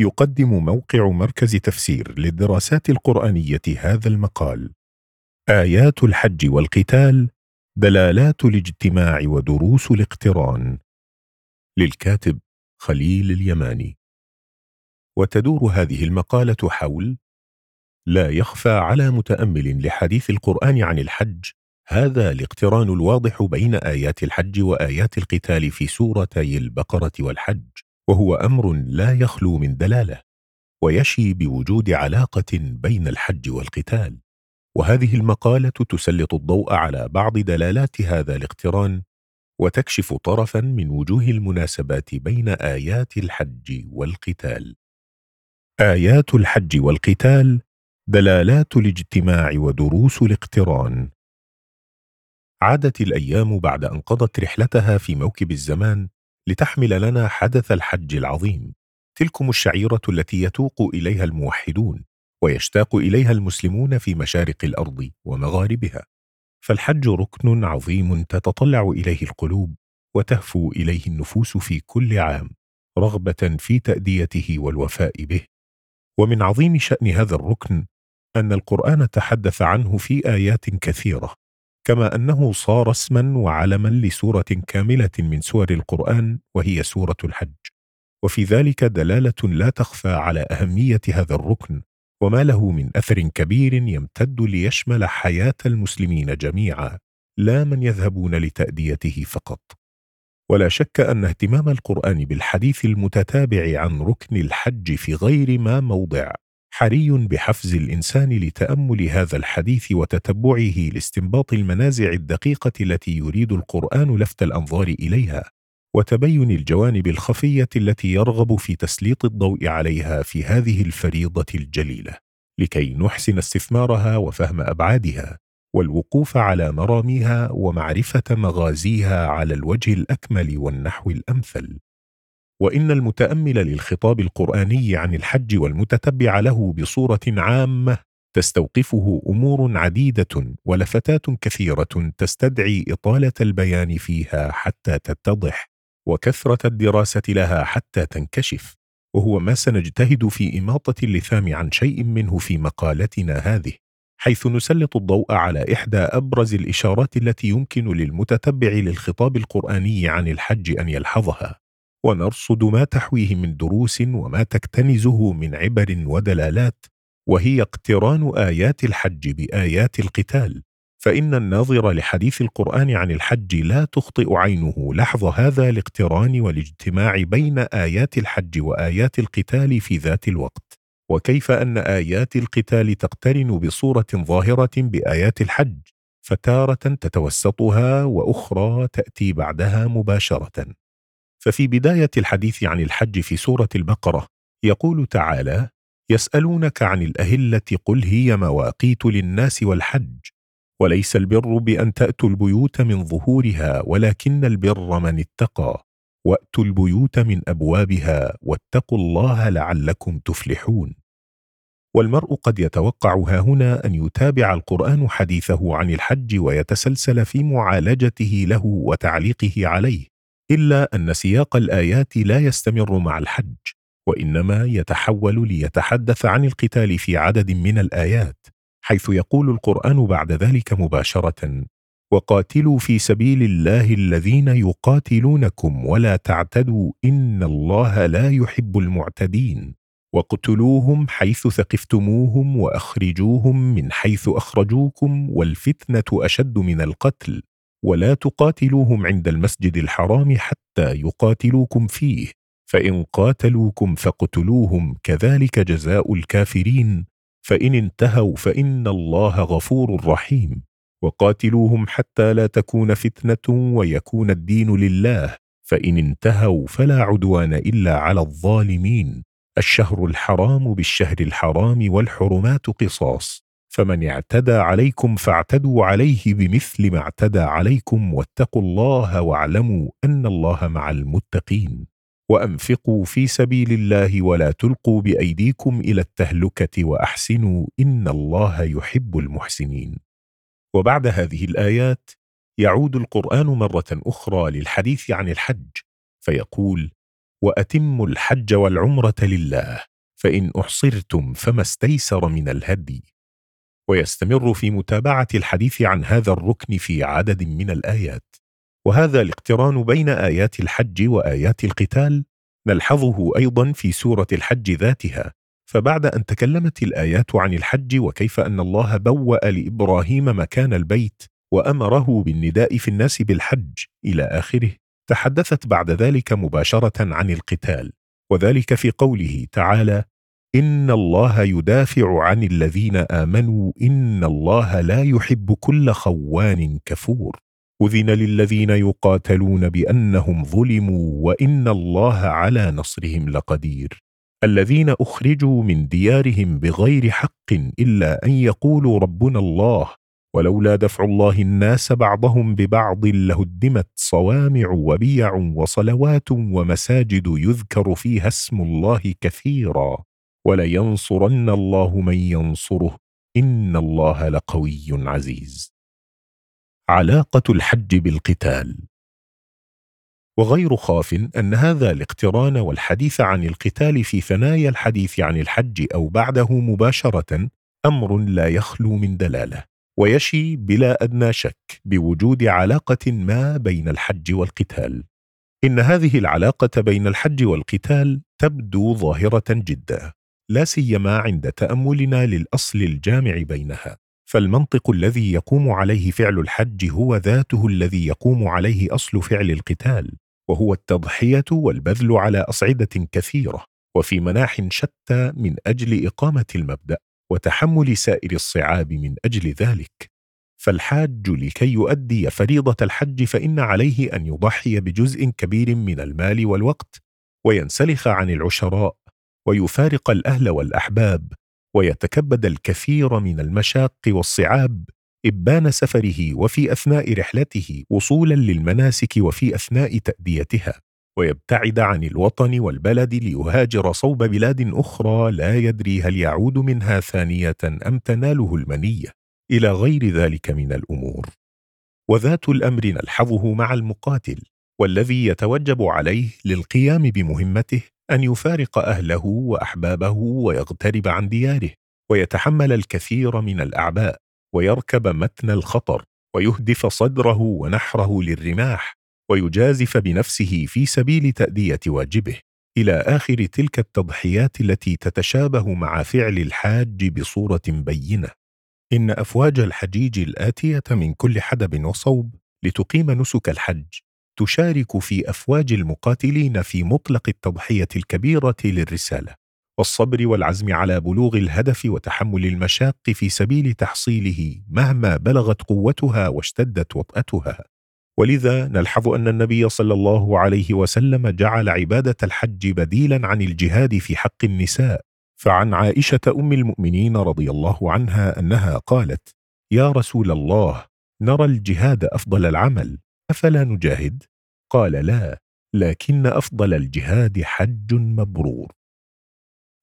يقدم موقع مركز تفسير للدراسات القرآنية هذا المقال. آيات الحج والقتال دلالات الاجتماع ودروس الاقتران. للكاتب خليل اليماني. وتدور هذه المقالة حول لا يخفى على متأمل لحديث القرآن عن الحج هذا الاقتران الواضح بين آيات الحج وآيات القتال في سورتي البقرة والحج. وهو أمر لا يخلو من دلالة ويشي بوجود علاقة بين الحج والقتال. وهذه المقالة تسلط الضوء على بعض دلالات هذا الاقتران وتكشف طرفا من وجوه المناسبات بين آيات الحج والقتال. آيات الحج والقتال دلالات الاجتماع ودروس الاقتران. عادت الأيام بعد أن قضت رحلتها في موكب الزمان لتحمل لنا حدث الحج العظيم. تلكم الشعيرة التي يتوق إليها الموحدون ويشتاق إليها المسلمون في مشارق الأرض ومغاربها. فالحج ركن عظيم تتطلع إليه القلوب وتهفو إليه النفوس في كل عام رغبة في تأديته والوفاء به. ومن عظيم شأن هذا الركن أن القرآن تحدث عنه في آيات كثيرة. كما أنه صار اسما وعلما لسورة كاملة من سور القرآن وهي سورة الحج. وفي ذلك دلالة لا تخفى على أهمية هذا الركن وما له من أثر كبير يمتد ليشمل حياة المسلمين جميعا لا من يذهبون لتأديته فقط. ولا شك أن اهتمام القرآن بالحديث المتتابع عن ركن الحج في غير ما موضع حري بحفز الإنسان لتأمل هذا الحديث وتتبعه لاستنباط المنازع الدقيقة التي يريد القرآن لفت الأنظار إليها وتبين الجوانب الخفية التي يرغب في تسليط الضوء عليها في هذه الفريضة الجليلة لكي نحسن استثمارها وفهم أبعادها والوقوف على مراميها ومعرفة مغازيها على الوجه الأكمل والنحو الأمثل. وإن المتأمل للخطاب القرآني عن الحج والمتتبع له بصورة عامة تستوقفه أمور عديدة ولفتات كثيرة تستدعي إطالة البيان فيها حتى تتضح وكثرة الدراسة لها حتى تنكشف. وهو ما سنجتهد في إماطة اللثام عن شيء منه في مقالتنا هذه حيث نسلط الضوء على إحدى أبرز الإشارات التي يمكن للمتتبع للخطاب القرآني عن الحج أن يلحظها. ونرصد ما تحويه من دروس وما تكتنزه من عبر ودلالات وهي اقتران آيات الحج بآيات القتال. فإن الناظر لحديث القرآن عن الحج لا تخطئ عينه لحظ هذا الاقتران والاجتماع بين آيات الحج وآيات القتال في ذات الوقت. وكيف أن آيات القتال تقترن بصورة ظاهرة بآيات الحج؟ فتارة تتوسطها وأخرى تأتي بعدها مباشرة. ففي بداية الحديث عن الحج في سورة البقرة يقول تعالى يسألونك عن الأهلة قل هي مواقيت للناس والحج وليس البر بأن تأتوا البيوت من ظهورها ولكن البر من اتقى وأتوا البيوت من أبوابها واتقوا الله لعلكم تفلحون. والمرء قد يتوقع ها هنا أن يتابع القرآن حديثه عن الحج ويتسلسل في معالجته له وتعليقه عليه. إلا أن سياق الآيات لا يستمر مع الحج وإنما يتحول ليتحدث عن القتال في عدد من الآيات حيث يقول القرآن بعد ذلك مباشرة وقاتلوا في سبيل الله الذين يقاتلونكم ولا تعتدوا إن الله لا يحب المعتدين واقتلوهم حيث ثقفتموهم وأخرجوهم من حيث أخرجوكم والفتنة أشد من القتل ولا تقاتلوهم عند المسجد الحرام حتى يقاتلوكم فيه. فإن قاتلوكم فاقتلوهم كذلك جزاء الكافرين. فإن انتهوا فإن الله غفور رحيم. وقاتلوهم حتى لا تكون فتنة ويكون الدين لله. فإن انتهوا فلا عدوان إلا على الظالمين. الشهر الحرام بالشهر الحرام والحرمات قصاص. فمن اعتدى عليكم فاعتدوا عليه بمثل ما اعتدى عليكم واتقوا الله واعلموا أن الله مع المتقين. وأنفقوا في سبيل الله ولا تلقوا بأيديكم إلى التهلكة وأحسنوا إن الله يحب المحسنين. وبعد هذه الآيات يعود القرآن مرة أخرى للحديث عن الحج فيقول وأتموا الحج والعمرة لله فإن أحصرتم فما استيسر من الهدي. ويستمر في متابعة الحديث عن هذا الركن في عدد من الآيات. وهذا الاقتران بين آيات الحج وآيات القتال نلحظه أيضا في سورة الحج ذاتها. فبعد أن تكلمت الآيات عن الحج وكيف أن الله بوأ لإبراهيم مكان البيت وأمره بالنداء في الناس بالحج إلى آخره تحدثت بعد ذلك مباشرة عن القتال. وذلك في قوله تعالى ان الله يدافع عن الذين امنوا ان الله لا يحب كل خوان كفور اذن للذين يقاتلون بانهم ظلموا وان الله على نصرهم لقدير الذين اخرجوا من ديارهم بغير حق الا ان يقولوا ربنا الله ولولا دفع الله الناس بعضهم ببعض لهدمت صوامع وبيع وصلوات ومساجد يذكر فيها اسم الله كثيرا ولينصرن الله من ينصره. إن الله لقوي عزيز. علاقة الحج بالقتال. وغير خاف أن هذا الاقتران والحديث عن القتال في ثنايا الحديث عن الحج أو بعده مباشرة أمر لا يخلو من دلالة ويشي بلا أدنى شك بوجود علاقة ما بين الحج والقتال. إن هذه العلاقة بين الحج والقتال تبدو ظاهرة جدا. لا سيما عند تأملنا للأصل الجامع بينها. فالمنطق الذي يقوم عليه فعل الحج هو ذاته الذي يقوم عليه أصل فعل القتال وهو التضحية والبذل على أصعدة كثيرة وفي مناح شتى من أجل إقامة المبدأ وتحمل سائر الصعاب من أجل ذلك. فالحاج لكي يؤدي فريضة الحج فإن عليه أن يضحي بجزء كبير من المال والوقت وينسلخ عن العشراء ويفارق الأهل والأحباب ويتكبد الكثير من المشاق والصعاب إبان سفره وفي أثناء رحلته وصولا للمناسك وفي أثناء تأديتها ويبتعد عن الوطن والبلد ليهاجر صوب بلاد أخرى لا يدري هل يعود منها ثانية أم تناله المنية إلى غير ذلك من الأمور. وذات الأمر نلحظه مع المقاتل والذي يتوجب عليه للقيام بمهمته أن يفارق أهله وأحبابه ويغترب عن دياره ويتحمل الكثير من الأعباء ويركب متن الخطر ويهدف صدره ونحره للرماح ويجازف بنفسه في سبيل تأدية واجبه. إلى آخر تلك التضحيات التي تتشابه مع فعل الحاج بصورة بينة. إن أفواج الحجيج الآتية من كل حدب وصوب لتقيم نسك الحج. تشارك في أفواج المقاتلين في مطلق التضحية الكبيرة للرسالة والصبر والعزم على بلوغ الهدف وتحمل المشاق في سبيل تحصيله مهما بلغت قوتها واشتدت وطأتها. ولذا نلحظ أن النبي صلى الله عليه وسلم جعل عبادة الحج بديلا عن الجهاد في حق النساء. فعن عائشة أم المؤمنين رضي الله عنها أنها قالت يا رسول الله نرى الجهاد أفضل العمل أفلا نجاهد؟ قال لا لكن أفضل الجهاد حج مبرور.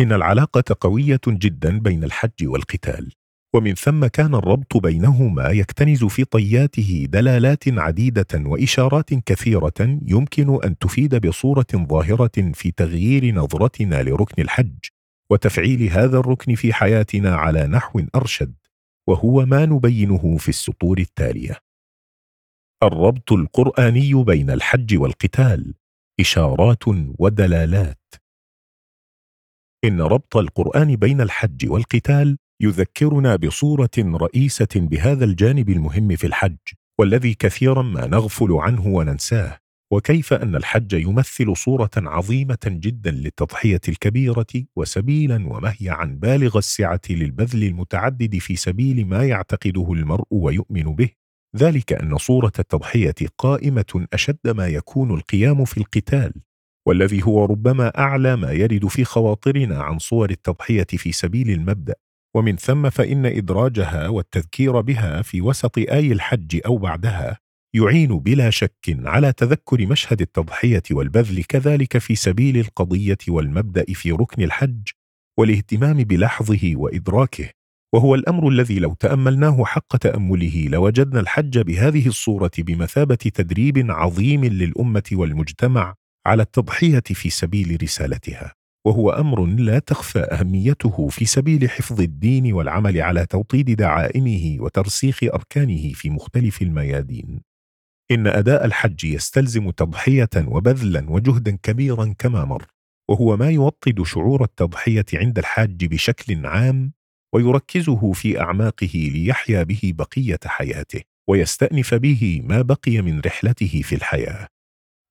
إن العلاقة قوية جدا بين الحج والقتال ومن ثم كان الربط بينهما يكتنز في طياته دلالات عديدة وإشارات كثيرة يمكن أن تفيد بصورة ظاهرة في تغيير نظرتنا لركن الحج وتفعيل هذا الركن في حياتنا على نحو أرشد وهو ما نبينه في السطور التالية. الربط القرآني بين الحج والقتال إشارات ودلالات. إن ربط القرآن بين الحج والقتال يذكرنا بصورة رئيسة بهذا الجانب المهم في الحج والذي كثيرا ما نغفل عنه وننساه وكيف أن الحج يمثل صورة عظيمة جدا للتضحية الكبيرة وسبيلا ومهيعا بالغ السعة للبذل المتعدد في سبيل ما يعتقده المرء ويؤمن به. ذلك أن صورة التضحية قائمة أشد ما يكون القيام في القتال والذي هو ربما أعلى ما يرد في خواطرنا عن صور التضحية في سبيل المبدأ. ومن ثم فإن إدراجها والتذكير بها في وسط آي الحج أو بعدها يعين بلا شك على تذكر مشهد التضحية والبذل كذلك في سبيل القضية والمبدأ في ركن الحج والاهتمام بلحظه وإدراكه. وهو الأمر الذي لو تأملناه حق تأمله لوجدنا الحج بهذه الصورة بمثابة تدريب عظيم للأمة والمجتمع على التضحية في سبيل رسالتها. وهو أمر لا تخفى أهميته في سبيل حفظ الدين والعمل على توطيد دعائمه وترسيخ أركانه في مختلف الميادين. إن أداء الحج يستلزم تضحية وبذلا وجهدا كبيرا كما مر وهو ما يوطد شعور التضحية عند الحاج بشكل عام ويركزه في أعماقه ليحيا به بقية حياته ويستأنف به ما بقي من رحلته في الحياة.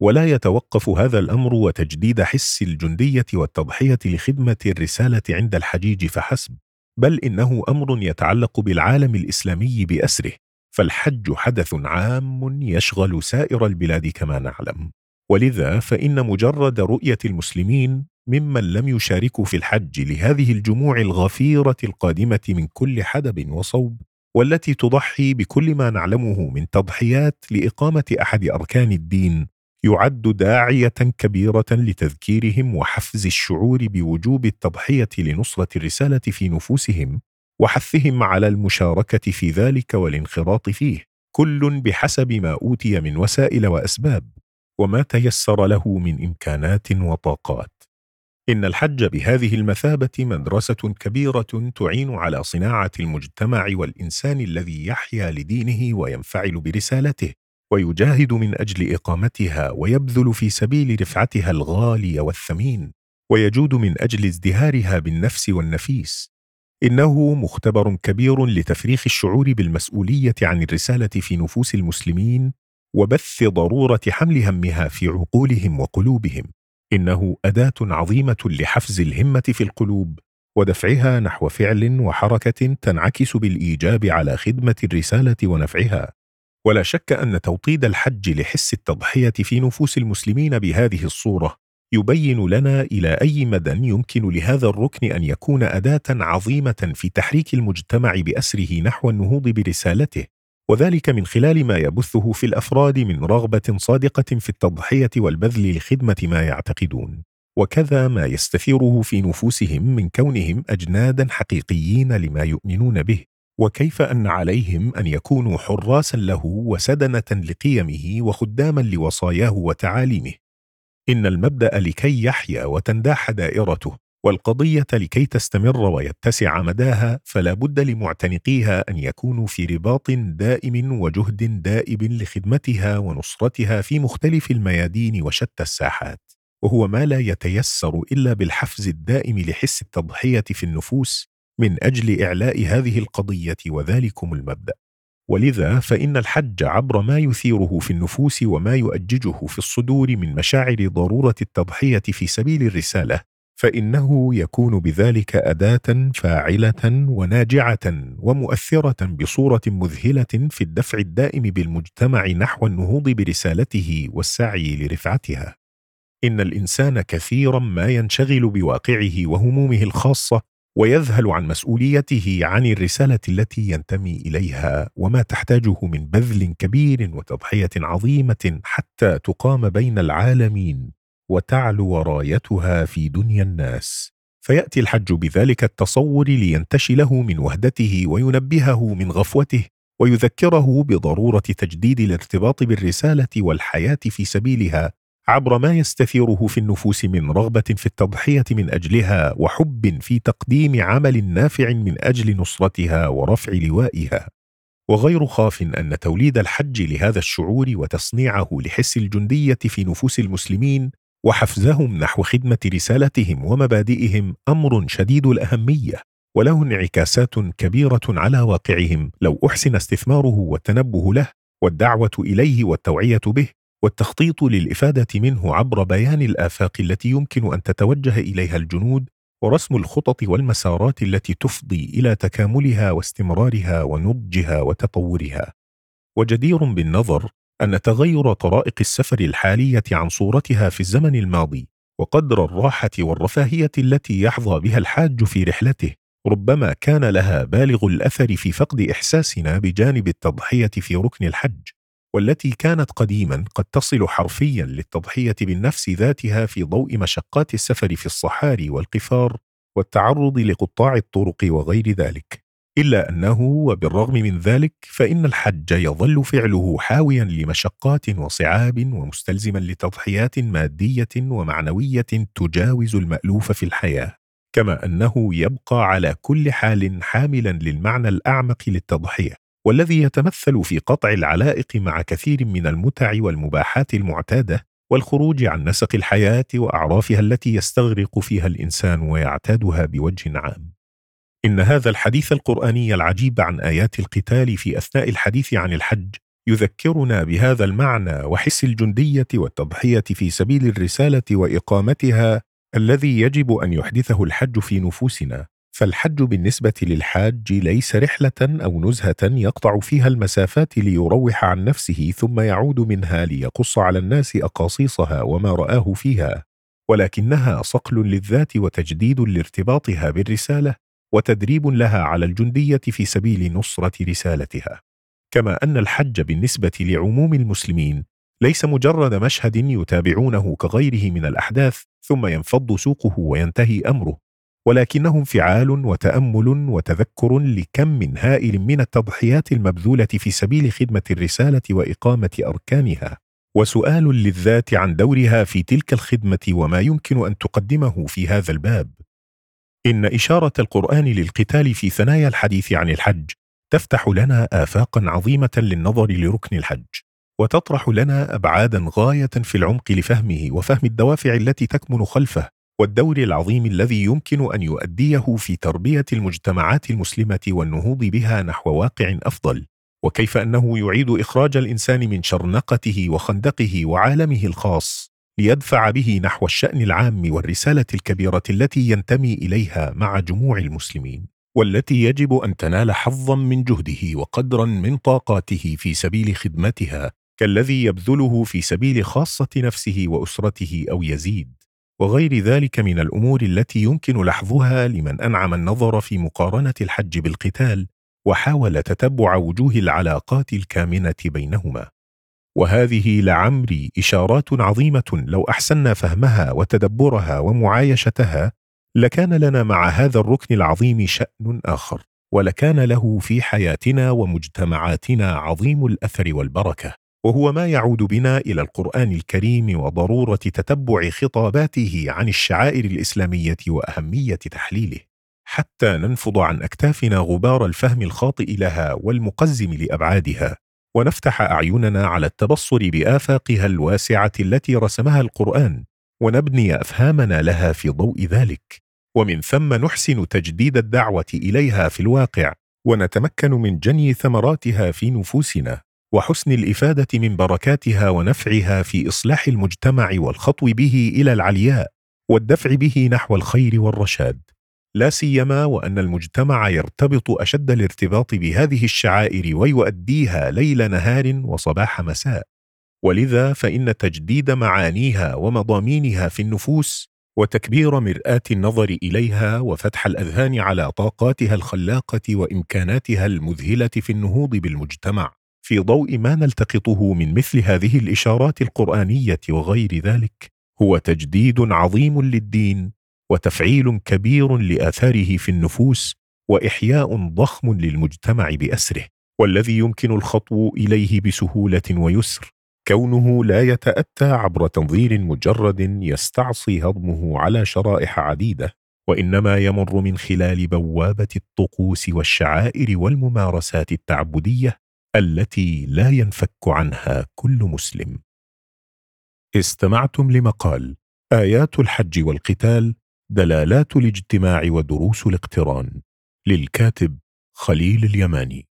ولا يتوقف هذا الأمر وتجديد حس الجندية والتضحية لخدمة الرسالة عند الحجيج فحسب بل إنه أمر يتعلق بالعالم الإسلامي بأسره فالحج حدث عام يشغل سائر البلاد كما نعلم. ولذا فإن مجرد رؤية المسلمين ممن لم يشاركوا في الحج لهذه الجموع الغفيرة القادمة من كل حدب وصوب والتي تضحي بكل ما نعلمه من تضحيات لإقامة أحد أركان الدين يعد داعية كبيرة لتذكيرهم وحفز الشعور بوجوب التضحية لنصرة الرسالة في نفوسهم وحثهم على المشاركة في ذلك والانخراط فيه كل بحسب ما أوتي من وسائل وأسباب وما تيسر له من إمكانات وطاقات. إن الحج بهذه المثابة مدرسة كبيرة تعين على صناعة المجتمع والإنسان الذي يحيا لدينه وينفعل برسالته ويجاهد من أجل إقامتها ويبذل في سبيل رفعتها الغالي والثمين ويجود من أجل ازدهارها بالنفس والنفيس. إنه مختبر كبير لتفريخ الشعور بالمسؤولية عن الرسالة في نفوس المسلمين وبث ضرورة حمل همها في عقولهم وقلوبهم. إنه أداة عظيمة لحفز الهمة في القلوب ودفعها نحو فعل وحركة تنعكس بالإيجاب على خدمة الرسالة ونفعها. ولا شك أن توطيد الحج لحس التضحية في نفوس المسلمين بهذه الصورة يبين لنا إلى أي مدى يمكن لهذا الركن أن يكون أداة عظيمة في تحريك المجتمع بأسره نحو النهوض برسالته. وذلك من خلال ما يبثه في الأفراد من رغبة صادقة في التضحية والبذل لخدمة ما يعتقدون. وكذا ما يستثيره في نفوسهم من كونهم أجنادا حقيقيين لما يؤمنون به. وكيف أن عليهم أن يكونوا حراسا له وسدنة لقيمه وخداما لوصاياه وتعاليمه. إن المبدأ لكي يحيا وتنداح دائرته. والقضية لكي تستمر ويتسع مداها فلا بد لمعتنقيها أن يكونوا في رباط دائم وجهد دائب لخدمتها ونصرتها في مختلف الميادين وشتى الساحات. وهو ما لا يتيسر إلا بالحفز الدائم لحس التضحية في النفوس من أجل إعلاء هذه القضية وذلكم المبدأ. ولذا فإن الحج عبر ما يثيره في النفوس وما يؤججه في الصدور من مشاعر ضرورة التضحية في سبيل الرسالة فإنه يكون بذلك أداة فاعلة وناجعة ومؤثرة بصورة مذهلة في الدفع الدائم بالمجتمع نحو النهوض برسالته والسعي لرفعتها. إن الإنسان كثيرا ما ينشغل بواقعه وهمومه الخاصة ويذهل عن مسؤوليته عن الرسالة التي ينتمي إليها وما تحتاجه من بذل كبير وتضحية عظيمة حتى تقام بين العالمين. وتعلو رايتها في دنيا الناس. فيأتي الحج بذلك التصور لينتشله من وهدته وينبهه من غفوته ويذكره بضرورة تجديد الارتباط بالرسالة والحياة في سبيلها عبر ما يستثيره في النفوس من رغبة في التضحية من أجلها وحب في تقديم عمل نافع من أجل نصرتها ورفع لوائها. وغير خاف أن توليد الحج لهذا الشعور وتصنيعه لحس الجندية في نفوس المسلمين وحفزهم نحو خدمة رسالتهم ومبادئهم أمر شديد الأهمية وله انعكاسات كبيرة على واقعهم. لو أحسن استثماره والتنبه له والدعوة إليه والتوعية به والتخطيط للإفادة منه عبر بيان الآفاق التي يمكن أن تتوجه إليها الجنود ورسم الخطط والمسارات التي تفضي إلى تكاملها واستمرارها ونضجها وتطورها. وجدير بالنظر أن تغير طرائق السفر الحالية عن صورتها في الزمن الماضي وقدر الراحة والرفاهية التي يحظى بها الحاج في رحلته ربما كان لها بالغ الأثر في فقد إحساسنا بجانب التضحية في ركن الحج والتي كانت قديما قد تصل حرفيا للتضحية بالنفس ذاتها في ضوء مشقات السفر في الصحاري والقفار والتعرض لقطاع الطرق وغير ذلك. إلا أنه وبالرغم من ذلك فإن الحج يظل فعله حاويا لمشقات وصعاب ومستلزما لتضحيات مادية ومعنوية تجاوز المألوف في الحياة كما أنه يبقى على كل حال حاملا للمعنى الأعمق للتضحية والذي يتمثل في قطع العلائق مع كثير من المتع والمباحات المعتادة والخروج عن نسق الحياة وأعرافها التي يستغرق فيها الإنسان ويعتادها بوجه عام. إن هذا الحديث القرآني العجيب عن آيات القتال في أثناء الحديث عن الحج يذكرنا بهذا المعنى وحس الجندية والتضحية في سبيل الرسالة وإقامتها الذي يجب أن يحدثه الحج في نفوسنا. فالحج بالنسبة للحاج ليس رحلة أو نزهة يقطع فيها المسافات ليروح عن نفسه ثم يعود منها ليقص على الناس أقاصيصها وما رآه فيها. ولكنها صقل للذات وتجديد لارتباطها بالرسالة. وتدريب لها على الجندية في سبيل نصرة رسالتها. كما أن الحج بالنسبة لعموم المسلمين ليس مجرد مشهد يتابعونه كغيره من الأحداث ثم ينفض سوقه وينتهي أمره ولكنه انفعال وتأمل وتذكر لكم هائل من التضحيات المبذولة في سبيل خدمة الرسالة وإقامة أركانها. وسؤال للذات عن دورها في تلك الخدمة وما يمكن أن تقدمه في هذا الباب. إن إشارة القرآن للقتال في ثنايا الحديث عن الحج تفتح لنا آفاقا عظيمة للنظر لركن الحج وتطرح لنا أبعادا غاية في العمق لفهمه وفهم الدوافع التي تكمن خلفه والدور العظيم الذي يمكن أن يؤديه في تربية المجتمعات المسلمة والنهوض بها نحو واقع أفضل وكيف أنه يعيد إخراج الإنسان من شرنقته وخندقه وعالمه الخاص ليدفع به نحو الشأن العام والرسالة الكبيرة التي ينتمي إليها مع جموع المسلمين والتي يجب أن تنال حظا من جهده وقدرا من طاقاته في سبيل خدمتها كالذي يبذله في سبيل خاصة نفسه وأسرته أو يزيد. وغير ذلك من الأمور التي يمكن لحظها لمن أنعم النظر في مقارنة الحج بالقتال وحاول تتبع وجوه العلاقات الكامنة بينهما. وهذه لعمري إشارات عظيمة. لو احسنا فهمها وتدبرها ومعايشتها لكان لنا مع هذا الركن العظيم شأن آخر ولكان له في حياتنا ومجتمعاتنا عظيم الأثر والبركة. وهو ما يعود بنا إلى القرآن الكريم وضرورة تتبع خطاباته عن الشعائر الإسلامية وأهمية تحليله. حتى ننفض عن أكتافنا غبار الفهم الخاطئ لها والمقزم لأبعادها. ونفتح أعيننا على التبصر بآفاقها الواسعة التي رسمها القرآن ونبني أفهامنا لها في ضوء ذلك. ومن ثم نحسن تجديد الدعوة إليها في الواقع ونتمكن من جني ثمراتها في نفوسنا وحسن الإفادة من بركاتها ونفعها في إصلاح المجتمع والخطو به إلى العلياء والدفع به نحو الخير والرشاد. لا سيما وأن المجتمع يرتبط أشد الارتباط بهذه الشعائر ويؤديها ليل نهار وصباح مساء. ولذا فإن تجديد معانيها ومضامينها في النفوس وتكبير مرآة النظر إليها وفتح الأذهان على طاقاتها الخلاقة وإمكاناتها المذهلة في النهوض بالمجتمع في ضوء ما نلتقطه من مثل هذه الإشارات القرآنية وغير ذلك هو تجديد عظيم للدين وتفعيل كبير لآثاره في النفوس وإحياء ضخم للمجتمع بأسره والذي يمكن الخطو إليه بسهولة ويسر. كونه لا يتأتى عبر تنظير مجرد يستعصي هضمه على شرائح عديدة وإنما يمر من خلال بوابة الطقوس والشعائر والممارسات التعبدية التي لا ينفك عنها كل مسلم. استمعتم لمقال آيات الحج والقتال دلالات الاجتماع ودروس الاقتران للكاتب خليل اليماني.